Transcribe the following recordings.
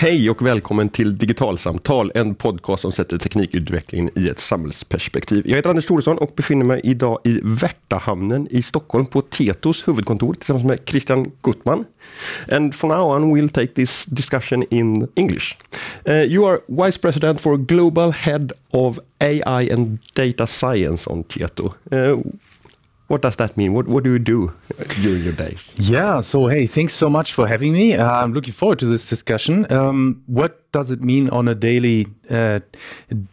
Hej och välkommen till Digitalsamtal, en podcast som sätter teknikutvecklingen i ett samhällsperspektiv. Jag heter Anders Thoresson och befinner mig idag i Värtahamnen i Stockholm på Tetos huvudkontor tillsammans med Christian Guttman. And for now on we'll take this discussion in English. Uh, you are Vice President for Global Head of AI and Data Science on Tieto. Uh, what does that mean? What, what do you do during your days? Yeah, so hey, thanks so much for having me. Uh, I'm looking forward to this discussion. Um, what does it mean on a daily uh,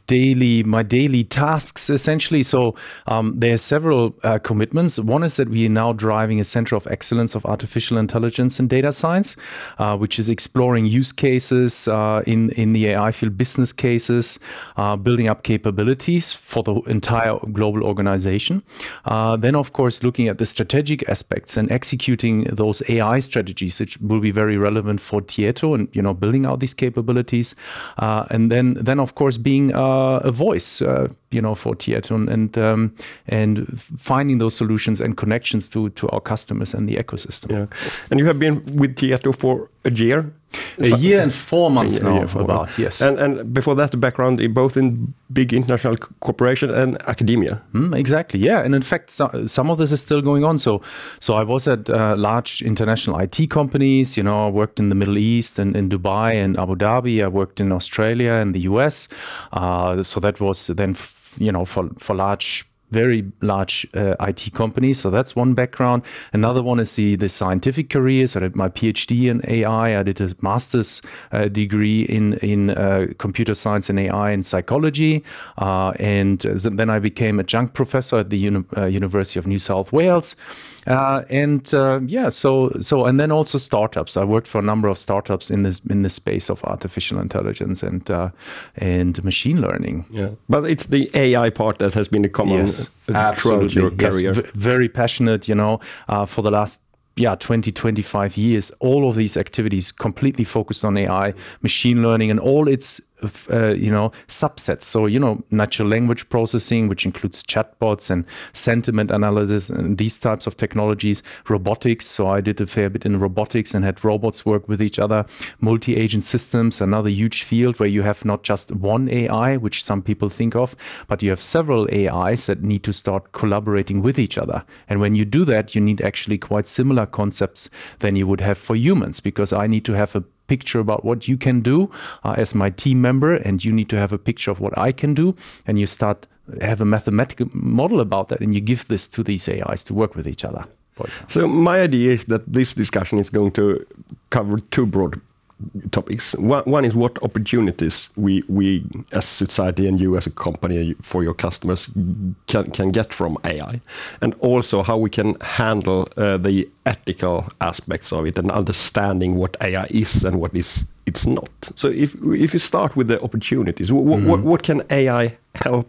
daily my daily tasks essentially? So um, there are several uh, commitments. One is that we are now driving a center of excellence of artificial intelligence and data science uh, which is exploring use cases uh, in in the ai field business cases uh, building up capabilities for the entire global organization. Uh, then of course looking at the strategic aspects and executing those ai strategies which will be very relevant for tieto and you know building out these capabilities uh, and then then of course being uh, a voice uh, you know for Tieto and um, and finding those solutions and connections to to our customers and the ecosystem. Yeah, and you have been with Tieto for a year. A so, year and four months now, yeah, four about months. yes. And and before that, the background in both in big international corporation and academia. Mm, exactly, yeah. And in fact, so, some of this is still going on. So, so I was at uh, large international IT companies. You know, I worked in the Middle East and in Dubai and Abu Dhabi. I worked in Australia and the US. Uh, so that was then you know, for for large very large uh, IT companies. So that's one background. Another one is the, the scientific careers. I did my PhD in AI. I did a master's uh, degree in, in uh, computer science and AI and psychology. Uh, and then I became a adjunct professor at the Uni uh, University of New South Wales. Uh, and yeah, so so and then also startups. I worked for a number of startups in this in the space of artificial intelligence and and machine learning. Yeah, but it's the AI part that has been a common yes absolutely your career. Yes, very passionate you know uh, for the last yeah 20 25 years all of these activities completely focused on ai machine learning and all its uh, you know subsets. So you know natural language processing which includes chatbots and sentiment analysis and these types of technologies robotics. So i did a fair bit in robotics and had robots work with each other. Multi-agent systems another huge field where you have not just one ai which some people think of but you have several ais that need to start collaborating with each other. And when you do that you need actually quite similar concepts than you would have for humans because i need to have a picture about what you can do uh, as my team member and you need to have a picture of what I can do and you start have a mathematical model about that and you give this to these AIs to work with each other. So my idea is that this discussion is going to cover two broad topics. One, one, is what opportunities we, we as society and you as a company for your customers can, can get from AI, and also how we can handle uh, the ethical aspects of it and understanding what AI is and what is it's not. So if if you start with the opportunities, mm -hmm. what, what can AI help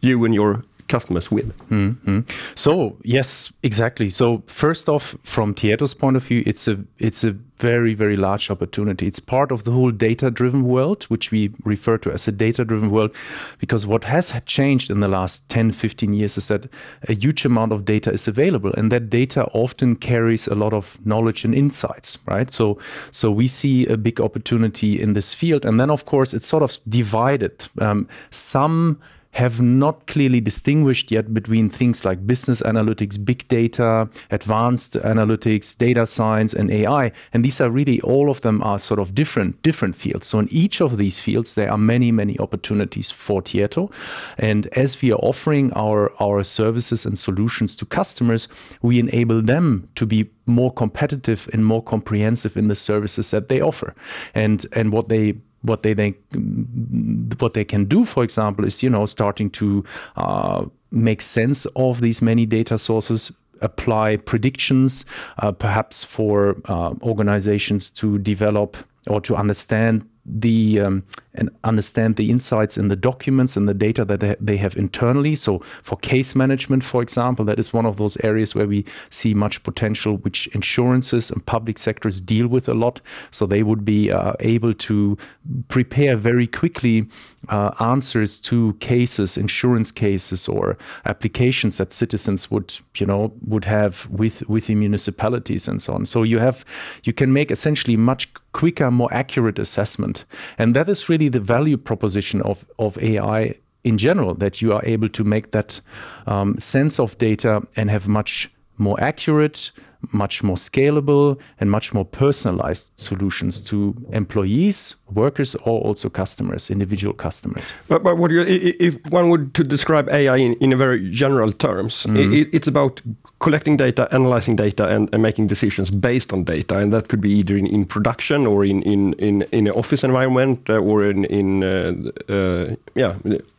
you and your customers with. Mm -hmm. So yes, exactly. So first off, from Tieto's point of view, it's a it's a very very large opportunity. It's part of the whole data-driven world, which we refer to as a data-driven world, because what has changed in the last 10, 15 years is that a huge amount of data is available, and that data often carries a lot of knowledge and insights, right? So so we see a big opportunity in this field, and then of course it's sort of divided. Um, some have not clearly distinguished yet between things like business analytics, big data, advanced analytics, data science, and AI. And these are really all of them are sort of different different fields. So in each of these fields, there are many many opportunities for Tieto. And as we are offering our our services and solutions to customers, we enable them to be more competitive and more comprehensive in the services that they offer. And and what they what they think what they can do for example is you know starting to uh, make sense of these many data sources apply predictions uh, perhaps for uh, organizations to develop or to understand the um, and understand the insights in the documents and the data that they, have internally. So for case management, for example, that is one of those areas where we see much potential, which insurances and public sectors deal with a lot. So they would be uh, able to prepare very quickly uh, answers to cases, insurance cases, or applications that citizens would, you know, would have with with the municipalities and so on. So you have you can make essentially much quicker, more accurate assessment. And that is really the value proposition of, of AI in general, that you are able to make that um, sense of data and have much more accurate, much more scalable and much more personalized solutions to employees, workers, or also customers, individual customers. But, but what you, if one would to describe AI in, in a very general terms, mm -hmm. it, it's about collecting data, analyzing data, and, and, making decisions based on data, and that could be either in, in production or in in in, in an office environment uh, or in in uh, uh, yeah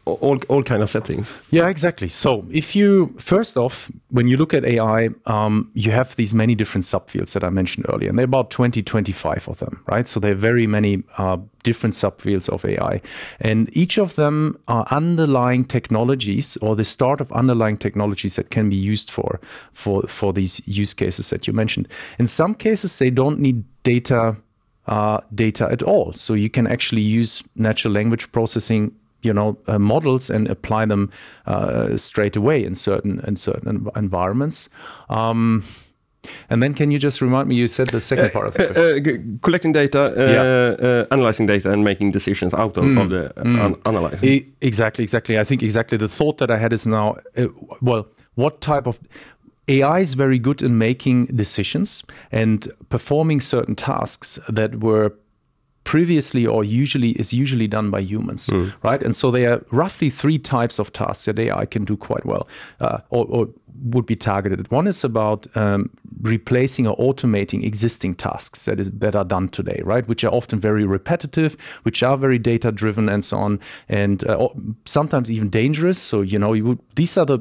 all, all kind of settings. Yeah, exactly. So if you, first off, when you look at AI, um, you have these many different subfields that I mentioned earlier, and there are about 20, 25 of them, right? So there are very many uh, different subfields of AI. And each of them are underlying technologies or the start of underlying technologies that can be used for, for, for these use cases that you mentioned. In some cases, they don't need data uh, data at all. So you can actually use natural language processing you know uh, models and apply them uh, straight away in certain in certain environments. Um, and then, can you just remind me? You said the second uh, part of the uh, uh, collecting data, yeah. analyzing data, and making decisions out of, mm. of the mm. analyzing. E exactly, exactly. I think exactly the thought that I had is now, well, what type of AI is very good in making decisions and performing certain tasks that were previously or usually is usually done by humans, mm. right? And so there are roughly three types of tasks that AI can do quite well, uh, or, or, would be targeted. One is about um, replacing or automating existing tasks that is that are done today, right? Which are often very repetitive, which are very data driven, and so on, and uh, sometimes even dangerous. So you know, you would, these are the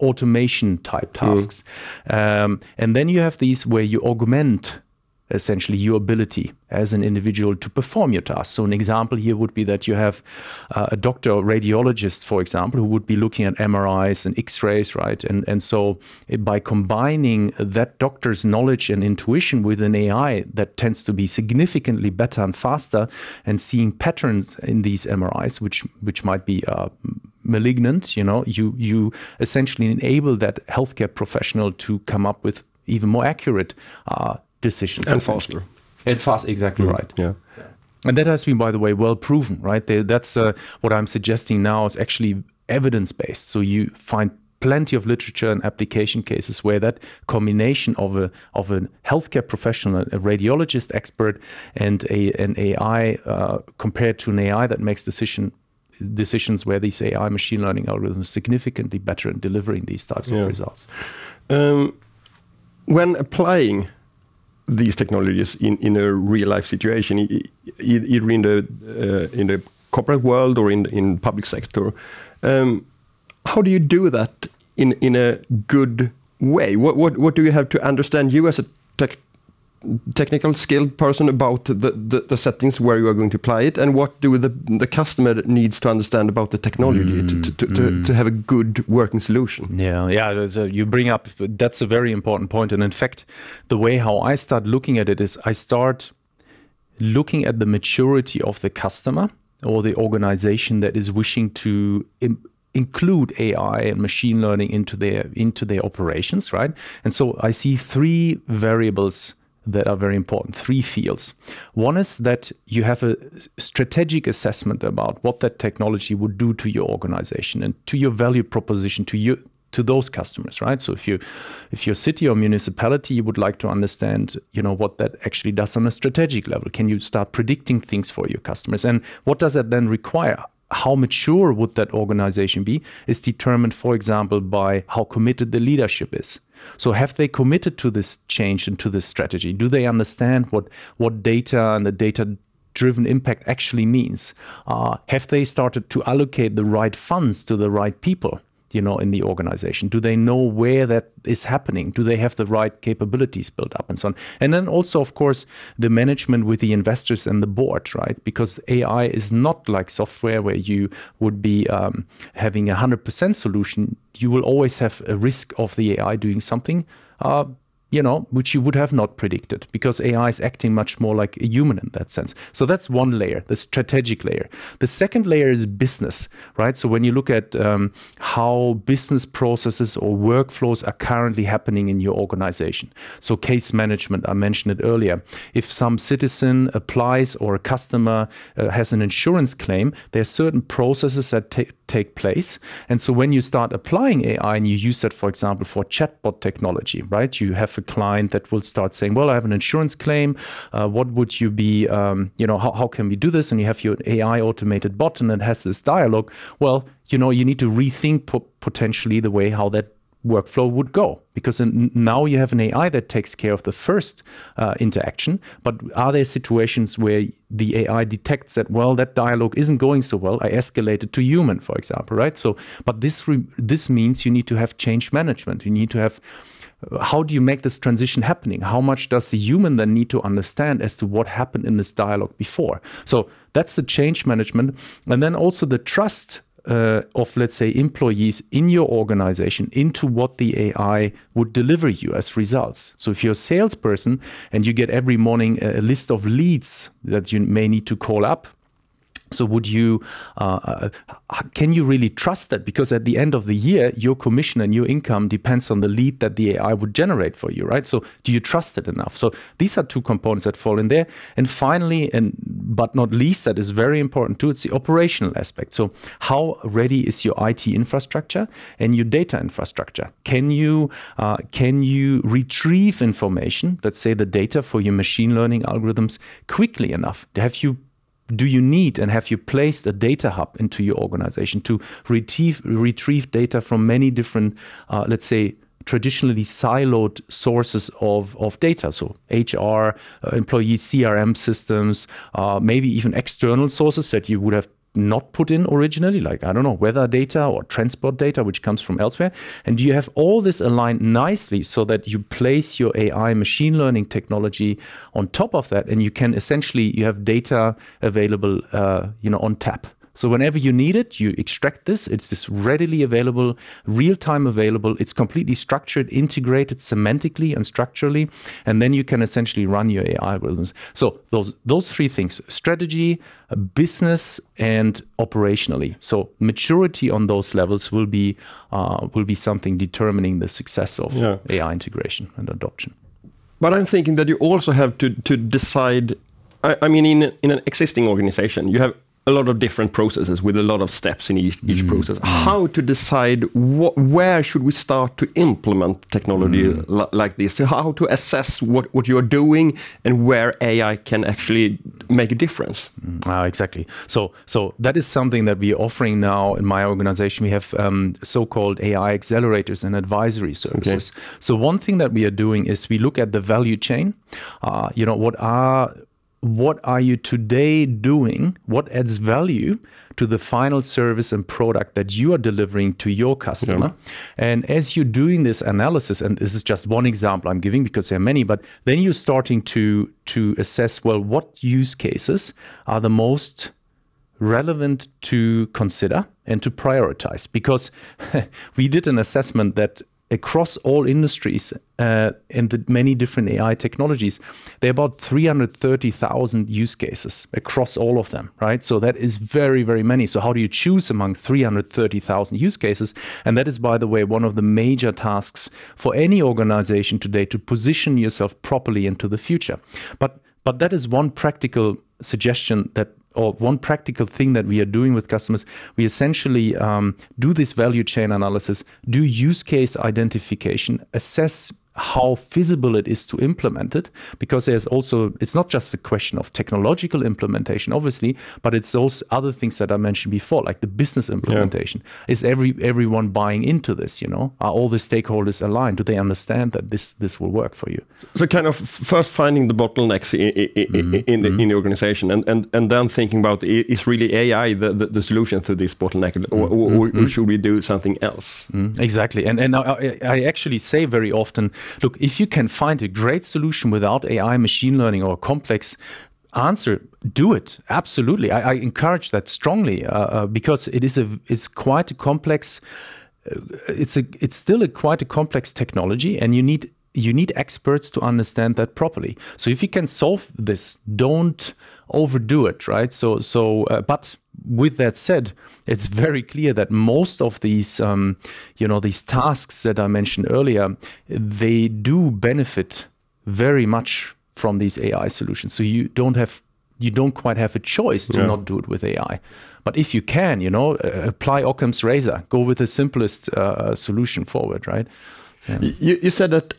automation type hmm. tasks, mm. um, and then you have these where you augment essentially your ability as an individual to perform your task. So an example here would be that you have uh, a doctor or radiologist, for example, who would be looking at MRIs and X-rays, right? And and so eh, by combining that doctor's knowledge and intuition with an AI that tends to be significantly better and faster, and seeing patterns in these MRIs, which which might be uh, malignant, you know, you you essentially enable that healthcare professional to come up with even more accurate uh, decisions. And faster. And fast, exactly mm, right. Yeah. And that has been, by the way, well proven, right? They, that's uh, what I'm suggesting now is actually evidence based. So you find plenty of literature and application cases where that combination of a of a healthcare professional, a radiologist expert, and a an AI uh, compared to an AI that makes decision decisions where these AI machine learning algorithms significantly better in delivering these types yeah. of results. Um, when applying these technologies in, in a real life situation, either in the uh, in the corporate world or in in public sector. Um, how do you do that in in a good way? What what what do you have to understand you as a tech technical skilled person about the, the, the, settings where you are going to apply it and what do the, the customer needs to understand about the technology mm, to, to, mm. to, to, have a good working solution yeah yeah a, you bring up that's a very important point and in fact the way how i start looking at it is i start looking at the maturity of the customer or the organization that is wishing to include AI and machine learning into their into their operations, right? And so I see three variables that are very important three fields. One is that you have a strategic assessment about what that technology would do to your organization and to your value proposition to you to those customers right? So if you if your city or municipality you would like to understand you know what that actually does on a strategic level can you start predicting things for your customers? And what does that then require? How mature would that organization be is determined for example by how committed the leadership is so have they committed to this change and to this strategy? Do they understand what what data and the data driven impact actually means? Uh, have they started to allocate the right funds to the right people? You know in the organization? Do they know where that is happening? Do they have the right capabilities built up and so on? And then also of course the management with the investors and the board right? Because ai is not like software where you would be um, having a 100% solution. You will always have a risk of the ai doing something. Uh, you know, which you would have not predicted because AI is acting much more like a human in that sense. So that's one layer, the strategic layer. The second layer is business, right? So when you look at um, how business processes or workflows are currently happening in your organization. So case management, I mentioned it earlier. If some citizen applies or a customer uh, has an insurance claim, there are certain processes that take take place. And so when you start applying AI and you use that, for example, for chatbot technology, right? You have a client that will start saying, well, I have an insurance claim. Uh, what would you be, um, you know, how, how can we do this? And you have your AI automated bot and it has this dialogue. Well, you know, you need to rethink po- potentially the way how that workflow would go because now you have an AI that takes care of the first uh, interaction. But are there situations where the AI detects that well that dialogue isn't going so well? I escalate it to human, for example, right? So, but this this means you need to have change management. You need to have how do you make this transition happening? How much does the human then need to understand as to what happened in this dialogue before? So that's the change management, and then also the trust uh, of, let's say, employees in your organization into what the AI would deliver you as results. So if you're a salesperson and you get every morning a list of leads that you may need to call up, so would you uh, uh, can you really trust that? Because at the end of the year your commission and your income depends on the lead that the ai would generate for you right? So do you trust it enough? So these are two components that fall in there. And finally and but not least that is very important too it's the operational aspect. So how ready is your it infrastructure and your data infrastructure? Can you uh, can you retrieve information let's say the data for your machine learning algorithms quickly enough? Have you do you need and have you placed a data hub into your organization to retrieve, retrieve data from many different, uh, let's say, traditionally siloed sources of, of data. So HR, uh, employee CRM systems, uh, maybe even external sources that you would have not put in originally, like, I don't know, weather data or transport data, which comes from elsewhere. And you have all this aligned nicely so that you place your AI machine learning technology on top of that. And you can essentially, you have data available, uh, you know, on tap. So whenever you need it, you extract this. It's this readily available, real time available. It's completely structured, integrated semantically and structurally, and then you can essentially run your AI algorithms. So those those three things: strategy, business, and operationally. So maturity on those levels will be uh, will be something determining the success of yeah. AI integration and adoption. But I'm thinking that you also have to to decide. I, I mean, in in an existing organization, you have a lot of different processes with a lot of steps in each, each mm. process. Mm. How to decide what, where should we start to implement technology mm. like this? How to assess what, what you're doing and where AI can actually make a difference. Mm. Uh, exactly. So so that is something that we're offering now in my organization. We have um, so-called AI accelerators and advisory services. Okay. So one thing that we are doing is we look at the value chain. Uh, you know what are what are you today doing? What adds value to the final service and product that you are delivering to your customer? Yeah. And as you're doing this analysis, and this is just one example I'm giving because there are many, but then you're starting to to assess well, what use cases are the most relevant to consider and to prioritize because we did an assessment that across all industries uh, and the many different AI technologies, there are about 330,000 use cases across all of them, right? So that is very, very many. So how do you choose among 330,000 use cases? And that is, by the way, one of the major tasks for any organization today to position yourself properly into the future. But but that is one practical suggestion that or one practical thing that we are doing with customers, we essentially um, do this value chain analysis, do use case identification, assess how feasible it is to implement it because there's also it's not just a question of technological implementation obviously but it's also other things that i mentioned before like the business implementation yeah. is every everyone buying into this you know are all the stakeholders aligned do they understand that this this will work for you so kind of first finding the bottlenecks in, in, mm-hmm. in, the, mm-hmm. in the organization and, and and then thinking about is really ai the, the, the solution to this bottleneck mm-hmm. or, or, or, mm-hmm. should we do something else mm-hmm. exactly and and I, I actually say very often look, if you can find a great solution without AI, machine learning, or complex answer, do it. Absolutely, I, I encourage that strongly uh, uh, because it is a it's quite a complex. Uh, it's a it's still a quite a complex technology, and you need you need experts to understand that properly. So if you can solve this, don't overdo it, right? So so uh, but with that said, it's very clear that most of these, um, you know, these tasks that I mentioned earlier, they do benefit very much from these AI solutions. So you don't have, you don't quite have a choice to Yeah. not do it with AI. But if you can, you know, apply Occam's razor, go with the simplest uh, solution forward, right? Y- You, you said that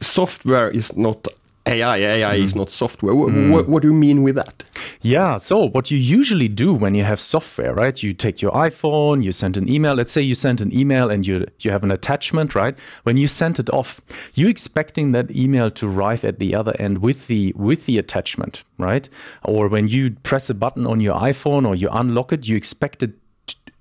software is not AI. AI Mm-hmm. is not software. Wh- What, what do you mean with that? Yeah. So what you usually do when you have software, right? You take your iPhone, you send an email. Let's say you send an email and you you have an attachment, right? When you send it off, you expecting that email to arrive at the other end with the with the attachment, right? Or when you press a button on your iPhone or you unlock it, you expect it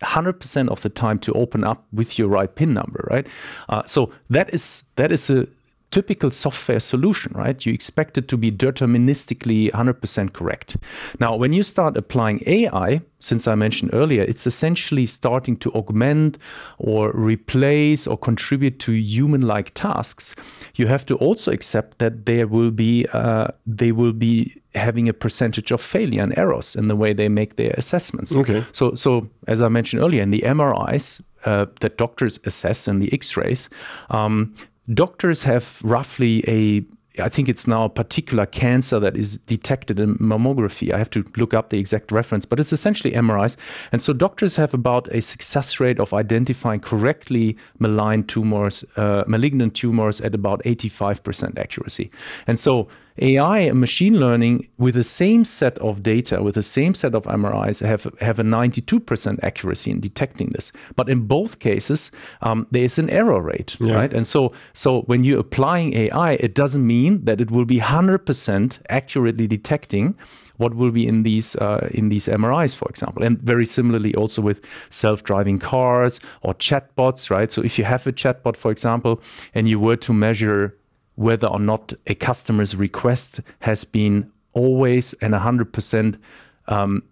100% of the time to open up with your right pin number right uh, so that is that is a typical software solution right? You expect it to be deterministically 100% correct. Now when you start applying ai since i mentioned earlier it's essentially starting to augment or replace or contribute to human-like tasks. You have to also accept that there will be uh, they will be having a percentage of failure and errors in the way they make their assessments. Okay. so, so as I mentioned earlier, in the MRIs uh, that doctors assess and the X-rays, um, doctors have roughly a I think it's now a particular cancer that is detected in mammography. I have to look up the exact reference, but it's essentially MRIs. And so doctors have about a success rate of identifying correctly malign tumors, uh, malignant tumors at about 85% accuracy. And so AI and machine learning with the same set of data, with the same set of MRIs, have, have a 92% accuracy in detecting this. But in both cases, um, there is an error rate, right? And so, so when you're applying AI, it doesn't mean that it will be 100% accurately detecting what will be in these uh, in these MRIs, for example. And very similarly, also with self-driving cars or chatbots, right? So if you have a chatbot, for example, and you were to measure whether or not a customer's request has been always and 100% um,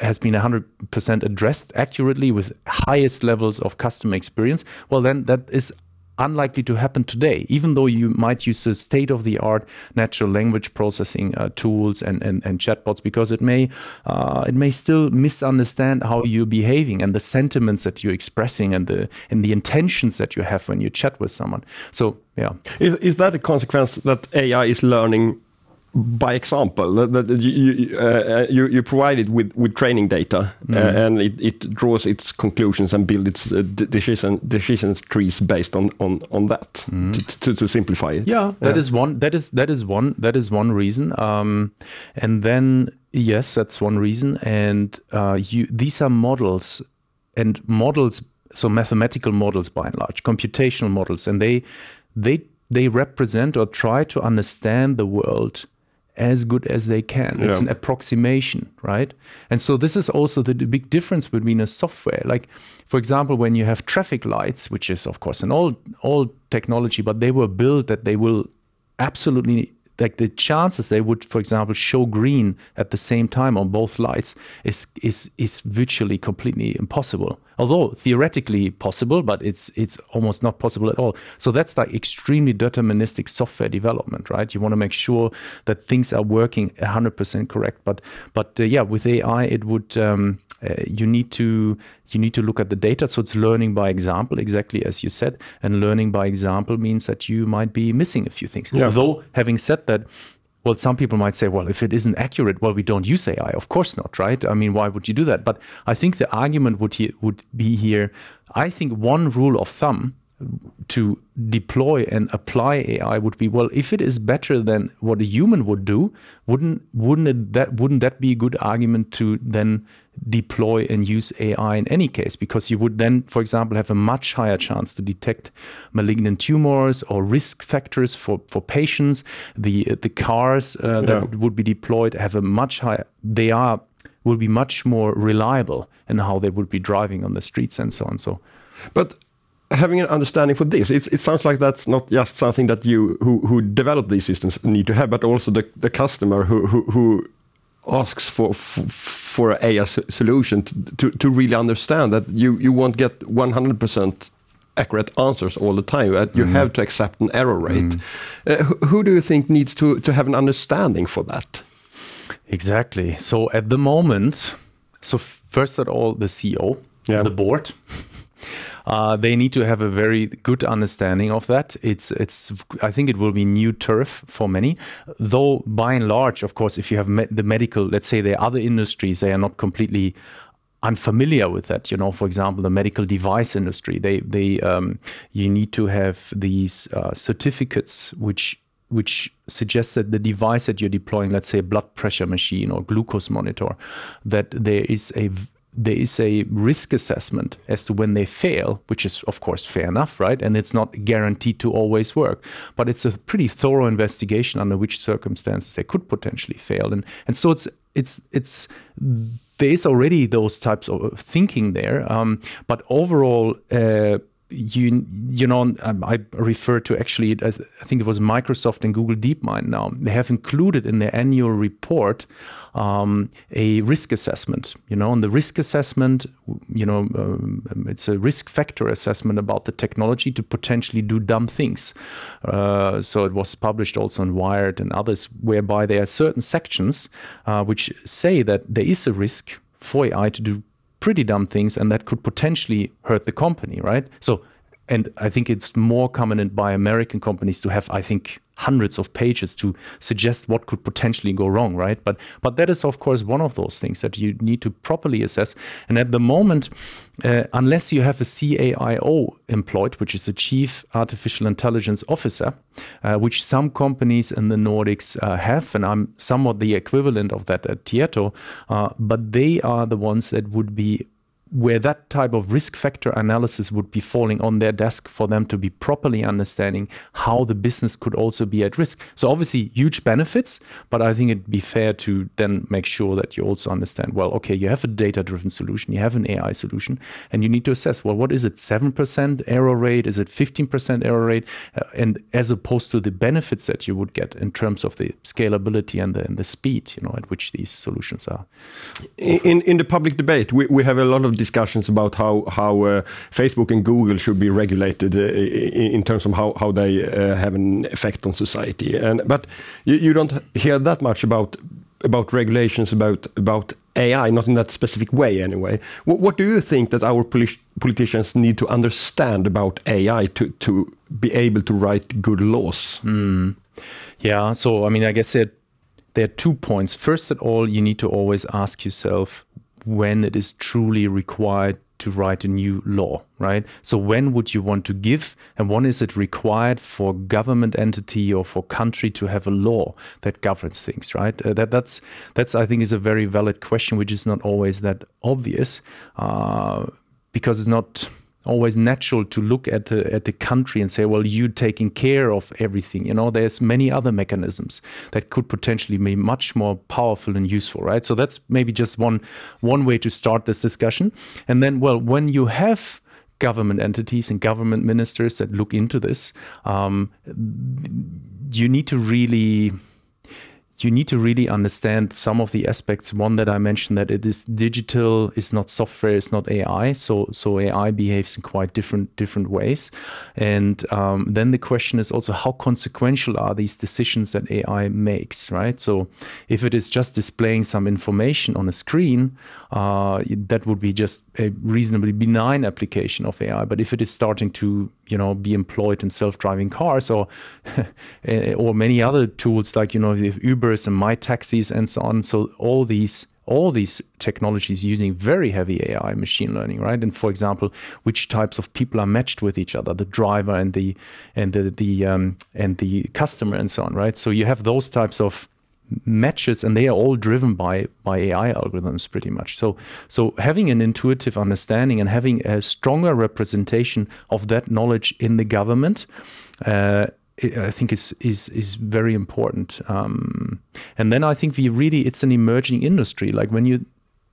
has been 100% addressed accurately with highest levels of customer experience, well, then that is unlikely to happen today, even though you might use the state of the art natural language processing uh, tools and, and, and chatbots, because it may uh, it may still misunderstand how you're behaving and the sentiments that you're expressing and the and the intentions that you have when you chat with someone. So yeah. Is, is that a consequence that AI is learning by example? That, that you, you, uh, you, you provide it with, with training data uh, and it, it draws its conclusions and builds its uh, de- decision, decisions trees based on, on, on that to, to, to simplify it. Yeah, that Yeah. is one. That is that is one. That is one reason. Um, and then yes, that's one reason. And uh, you these are models and models. So mathematical models, by and large, computational models, and they they they represent or try to understand the world as good as they can. It's an approximation, right? And so this is also the, the big difference between a software. Like, for example, when you have traffic lights, which is of course an old old technology, but they were built that they will absolutely like the chances they would, for example, show green at the same time on both lights is is is virtually completely impossible. Although theoretically possible, but it's it's almost not possible at all. So that's like extremely deterministic software development, right? You want to make sure that things are working 100% correct. But but uh, yeah, with AI, it would um, uh, you need to you need to look at the data. So it's learning by example, exactly as you said. And learning by example means that you might be missing a few things. Yeah. Although having said that, well, some people might say, well, if it isn't accurate, well, we don't use AI. Of course not, right? I mean, why would you do that? But I think the argument would he, would be here. I think one rule of thumb to deploy and apply AI would be well if it is better than what a human would do wouldn't wouldn't it that wouldn't that be a good argument to then deploy and use AI in any case? Because you would then for example have a much higher chance to detect malignant tumors or risk factors for for patients. The the cars uh, that Yeah. would be deployed have a much higher they are will be much more reliable in how they would be driving on the streets and so on. So But having an understanding for this, it's, it sounds like that's not just something that you who, who develop these systems need to have, but also the, the customer who, who, who asks for for, for a AI solution to, to, to really understand that you, you won't get 100% accurate answers all the time. Uh, you have to accept an error rate. Uh, who, who do you think needs to to have an understanding for that? Exactly. So at the moment, so first of all, the CEO, Yeah. the board, uh, they need to have a very good understanding of that. It's it's I think it will be new turf for many. Though by and large, of course, if you have the medical, let's say there are other industries, they are not completely unfamiliar with that. You know, for example, the medical device industry, they they um, you need to have these uh, certificates which which suggests that the device that you're deploying, let's say a blood pressure machine or glucose monitor, that there is a there is a risk assessment as to when they fail, which is of course fair enough, right? And it's not guaranteed to always work, but it's a pretty thorough investigation under which circumstances they could potentially fail, and and so it's it's it's there is already those types of thinking there, um, but overall. Uh, you you know um, I refer to actually I think it was Microsoft and Google DeepMind now. They have included in their annual report um, a risk assessment you know and the risk assessment you know um, it's a risk factor assessment about the technology to potentially do dumb things. Uh, so it was published also on Wired and others whereby there are certain sections uh, which say that there is a risk for AI to do pretty dumb things and that could potentially hurt the company, right? So, and I think it's more common in, by American companies to have, I think, hundreds of pages to suggest what could potentially go wrong, right? But but that is of course one of those things that you need to properly assess. And at the moment, uh, unless you have a CAIO employed, which is a Chief Artificial Intelligence Officer, uh, which some companies in the Nordics uh, have, and I'm somewhat the equivalent of that at Tieto, uh, but they are the ones that would be where that type of risk factor analysis would be falling on their desk for them to be properly understanding how the business could also be at risk. So obviously huge benefits, but I think it'd be fair to then make sure that you also understand, well, okay, you have a data-driven solution, you have an AI solution, and you need to assess, well, what is it, 7% error rate? Is it 15% error rate? Uh, and as opposed to the benefits that you would get in terms of the scalability and the, and the speed, you know, at which these solutions are. In, in the public debate, we, we have a lot of discussions about how how uh, Facebook and Google should be regulated uh, in, terms of how how they uh, have an effect on society. And but you, you don't hear that much about about regulations about about AI, not in that specific way anyway. What, what do you think that our polit politicians need to understand about AI to to be able to write good laws? Yeah, so I mean, I guess there, there are two points. First of all, you need to always ask yourself when it is truly required to write a new law, right? So when would you want to give, and when is it required for government entity or for country to have a law that governs things, right? Uh, that that's that's I think is a very valid question, which is not always that obvious, uh, because it's not always natural to look at the, at the country and say, well, you're taking care of everything. You know, there's many other mechanisms that could potentially be much more powerful and useful, right? So that's maybe just one one way to start this discussion. And then, well, when you have government entities and government ministers that look into this, um, you need to really you need to really understand some of the aspects. One that I mentioned that it is digital, it's not software, it's not AI. So so AI behaves in quite different different ways. And um, then the question is also how consequential are these decisions that AI makes, right? So if it is just displaying some information on a screen, uh, that would be just a reasonably benign application of AI. But if it is starting to you know be employed in self-driving cars or or many other tools like you know the Ubers and my taxis and so on. So all these all these technologies using very heavy AI machine learning, right? And for example, which types of people are matched with each other, the driver and the and the the um, and the customer and so on, right? So you have those types of matches and they are all driven by by AI algorithms pretty much. So so having an intuitive understanding and having a stronger representation of that knowledge in the government uh, I think is is is very important. Um, and then I think we really it's an emerging industry. Like when you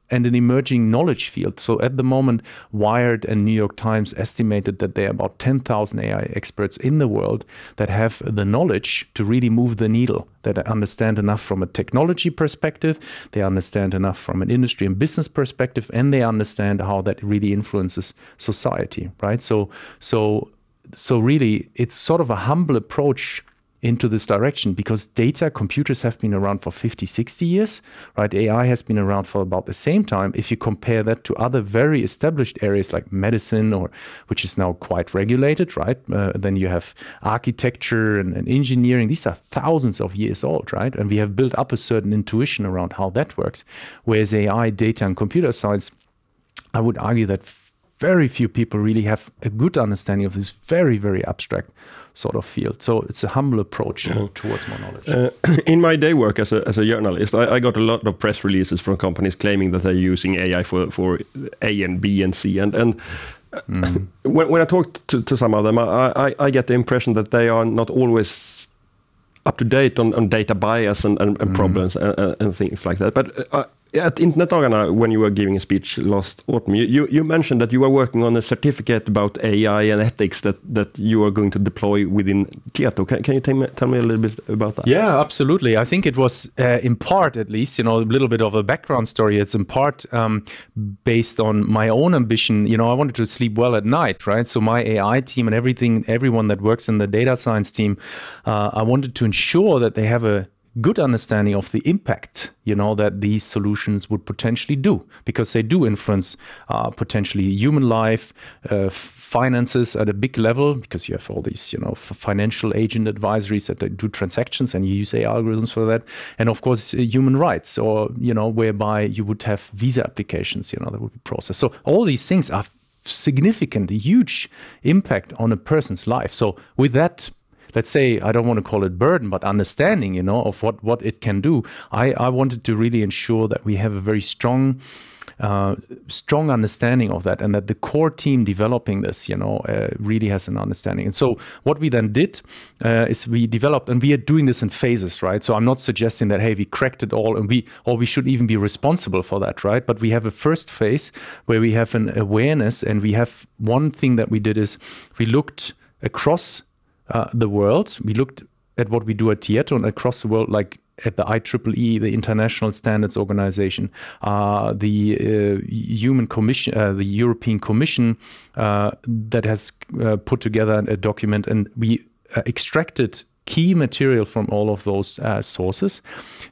and an emerging knowledge field. So at the moment, Wired and New York Times estimated that there are about 10,000 AI experts in the world that have the knowledge to really move the needle, that understand enough from a technology perspective, they understand enough from an industry and business perspective, and they understand how that really influences society, right? So, so, so really, it's sort of a humble approach into this direction because data computers have been around for 50 60 years right? Ai has been around for about the same time. If you compare that to other very established areas like medicine or which is now quite regulated right uh, then you have architecture and, and engineering. These are thousands of years old right? And we have built up a certain intuition around how that works. Whereas ai data and computer science i would argue that very few people really have a good understanding of this very very abstract sort of field. So it's a humble approach yeah. towards more knowledge. Uh, in my day work as a, as a journalist, I, I, got a lot of press releases from companies claiming that they're using AI for, for A and B and C. And, and mm. when, when I talk to, to some of them, I, I, I, get the impression that they are not always up to date on, on data bias and, and, and mm. problems and, and, things like that. But uh, at Internetdagarna, when you were giving a speech last autumn, you, you mentioned that you were working on a certificate about AI and ethics that, that you are going to deploy within Tieto. Can, can you tell me, tell me a little bit about that? Yeah, absolutely. I think it was uh, in part, at least, you know, a little bit of a background story. It's in part um, based on my own ambition. You know, I wanted to sleep well at night, right? So my AI team and everything, everyone that works in the data science team, uh, I wanted to ensure that they have a good understanding of the impact you know that these solutions would potentially do because they do influence uh, potentially human life uh, finances at a big level because you have all these you know financial agent advisories that do transactions and you use AI algorithms for that. And of course uh, human rights or you know whereby you would have visa applications you know that would be processed. So all these things are significant huge impact on a person's life. So with that let's say I don't want to call it burden, but understanding, you know, of what what it can do. I I wanted to really ensure that we have a very strong. Uh, strong understanding of that, and that the core team developing this, you know, uh, really has an understanding. And so, what we then did uh, is we developed, and we are doing this in phases, right? So, I'm not suggesting that hey, we cracked it all, and we or we should even be responsible for that, right? But we have a first phase where we have an awareness, and we have one thing that we did is we looked across uh, the world. We looked at what we do at Tieto and across the world, like at the IEEE, the International Standards Organization, uh, the uh, Human Commission, uh, the European Commission uh, that has uh, put together a document, and we extracted key material from all of those uh, sources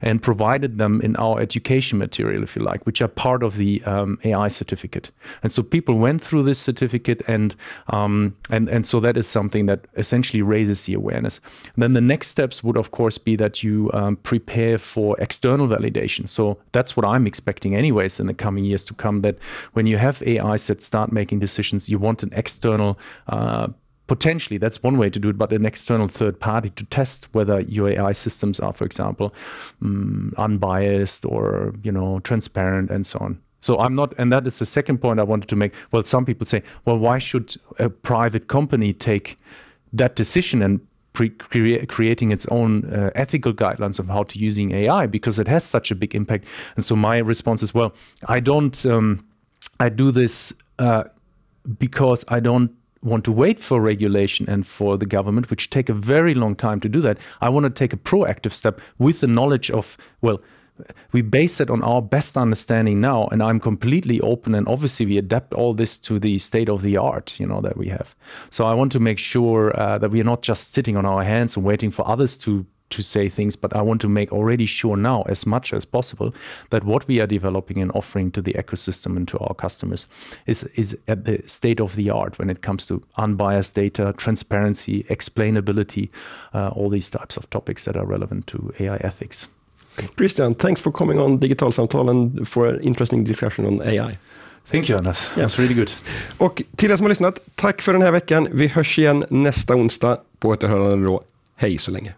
and provided them in our education material, if you like, which are part of the um, AI certificate. And so people went through this certificate, and um, and and so that is something that essentially raises the awareness. And then the next steps would, of course, be that you um, prepare for external validation. So that's what I'm expecting, anyways, in the coming years to come. That when you have AIs that start making decisions, you want an external uh, potentially that's one way to do it, but an external third party to test whether your AI systems are, for example, um, unbiased or you know transparent and so on. So I'm not, and that is the second point I wanted to make. Well, some people say, well, why should a private company take that decision and pre- crea- creating its own uh, ethical guidelines of how to using AI because it has such a big impact? And so my response is, well, I don't, um, I do this uh, because I don't want to wait for regulation and for the government, which take a very long time to do that. I want to take a proactive step with the knowledge of, well, we base it on our best understanding now and i'm completely open and obviously we adapt all this to the state of the art you know that we have so i want to make sure uh, that we are not just sitting on our hands and waiting for others to to say things, but I want to make already sure now, as much as possible, that what we are developing and offering to the ecosystem and to our customers is, is at the state of the art when it comes to unbiased data, transparency, explainability, uh, all these types of topics that are relevant to AI ethics. Christian, thanks for coming on Digitalsamtal and for an interesting discussion on AI. Thank you Anders, yeah. was really good. Och till er som har lyssnat, tack för den här veckan. Vi hörs igen nästa onsdag på återhörande då. Hej så länge.